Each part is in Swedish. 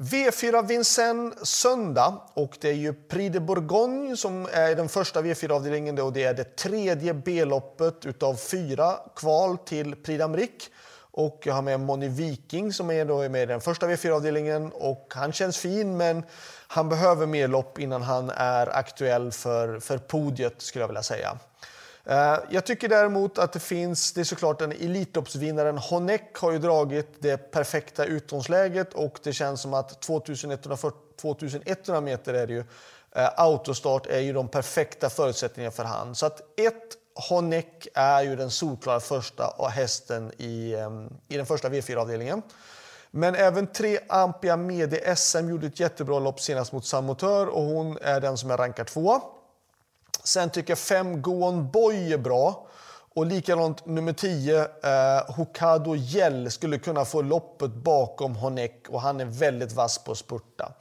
V4 Vincennes söndag och det är ju Prix de Bourgogne som är den första V4-avdelningen och det är det tredje B-loppet utav fyra kval till Prix d'Amérique. Och jag har med Moni Viking som är, då med i den första V4-avdelningen och han känns fin men han behöver mer lopp innan han är aktuell för, för podiet skulle jag vilja säga. Eh, jag tycker däremot att det finns, det är såklart en Elitloppsvinnaren Honeck har ju dragit det perfekta utgångsläget och det känns som att 2140, 2100 meter är det ju, eh, autostart är ju de perfekta förutsättningarna för han. Så att ett Honeck är ju den solklara första hästen i, eh, i den första V4-avdelningen. Men även tre Ampia Medi SM gjorde ett jättebra lopp senast mot Samotör och hon är den som är rankad tvåa. Sen tycker jag fem Goon Boy är bra. Och likadant nummer 10, eh, Hokado Gell, skulle kunna få loppet bakom Honeck och han är väldigt vass på att spurta.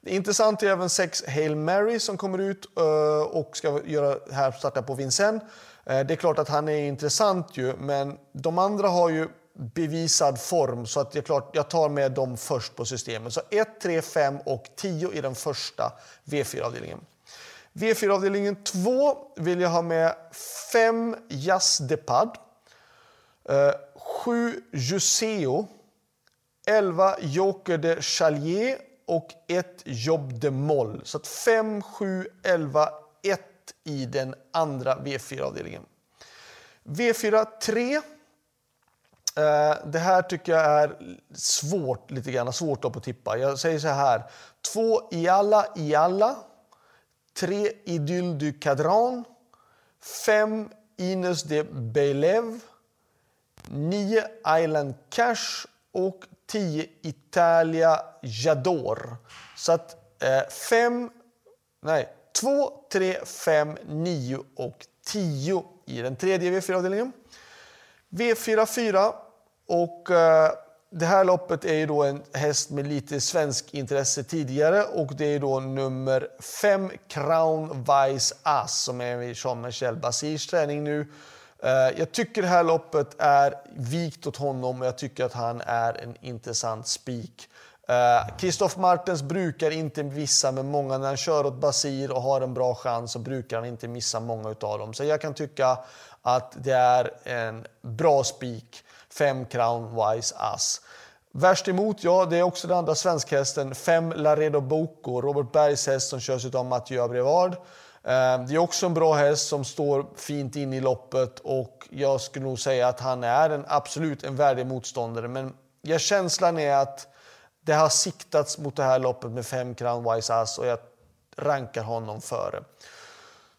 Det är intressant är även 6 Hail Mary som kommer ut eh, och ska göra här starta på Vincennes. Eh, det är klart att han är intressant ju, men de andra har ju bevisad form så att det är klart jag tar med dem först på systemet. Så 1, 3, 5 och 10 i den första V4-avdelningen. V4-avdelningen 2 vill jag ha med 5 Jas Depad, 7 eh, Juseo, 11 Joker de Chalier och 1 Job de Moll. Så 5, 7, 11, 1 i den andra V4-avdelningen. V4 3. Eh, det här tycker jag är svårt lite grann, svårt att tippa. Jag säger så här. 2 Ialla Ialla 3 Idyll du Cadran, 5 Ines de Belev, 9 Island Cash och 10 Italia Jador. Så att 5, eh, nej, 2, 3, 5, 9 och 10 i den tredje V4-avdelningen. V4 4 och eh, det här loppet är ju då en häst med lite svensk intresse tidigare och det är då nummer 5 Crown Vice Ass som är vid Jean-Michel Basirs träning nu. Eh, jag tycker det här loppet är vikt åt honom och jag tycker att han är en intressant spik. Eh, Kristoff Martens brukar inte missa med många. När han kör åt Basir och har en bra chans så brukar han inte missa många av dem. Så jag kan tycka att det är en bra spik. 5 Crown Wise Ass. Värst emot, ja, det är också den andra svenskhästen, 5 Laredo Boko, Robert Bergs häst som körs av Mathieu Brevard. Eh, det är också en bra häst som står fint in i loppet och jag skulle nog säga att han är en, absolut en värdig motståndare. Men jag känslan är att det har siktats mot det här loppet med 5 Crown Wise Ass och jag rankar honom före.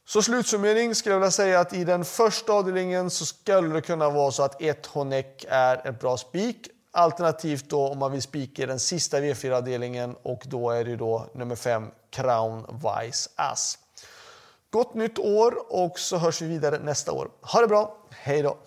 Så slutsummering skulle jag vilja säga att i den första avdelningen så skulle det kunna vara så att ett Honeck är ett bra spik. Alternativt då om man vill spika i den sista V4-avdelningen och då är det då nummer 5 Crown Vice Ass. Gott nytt år och så hörs vi vidare nästa år. Ha det bra, hej då!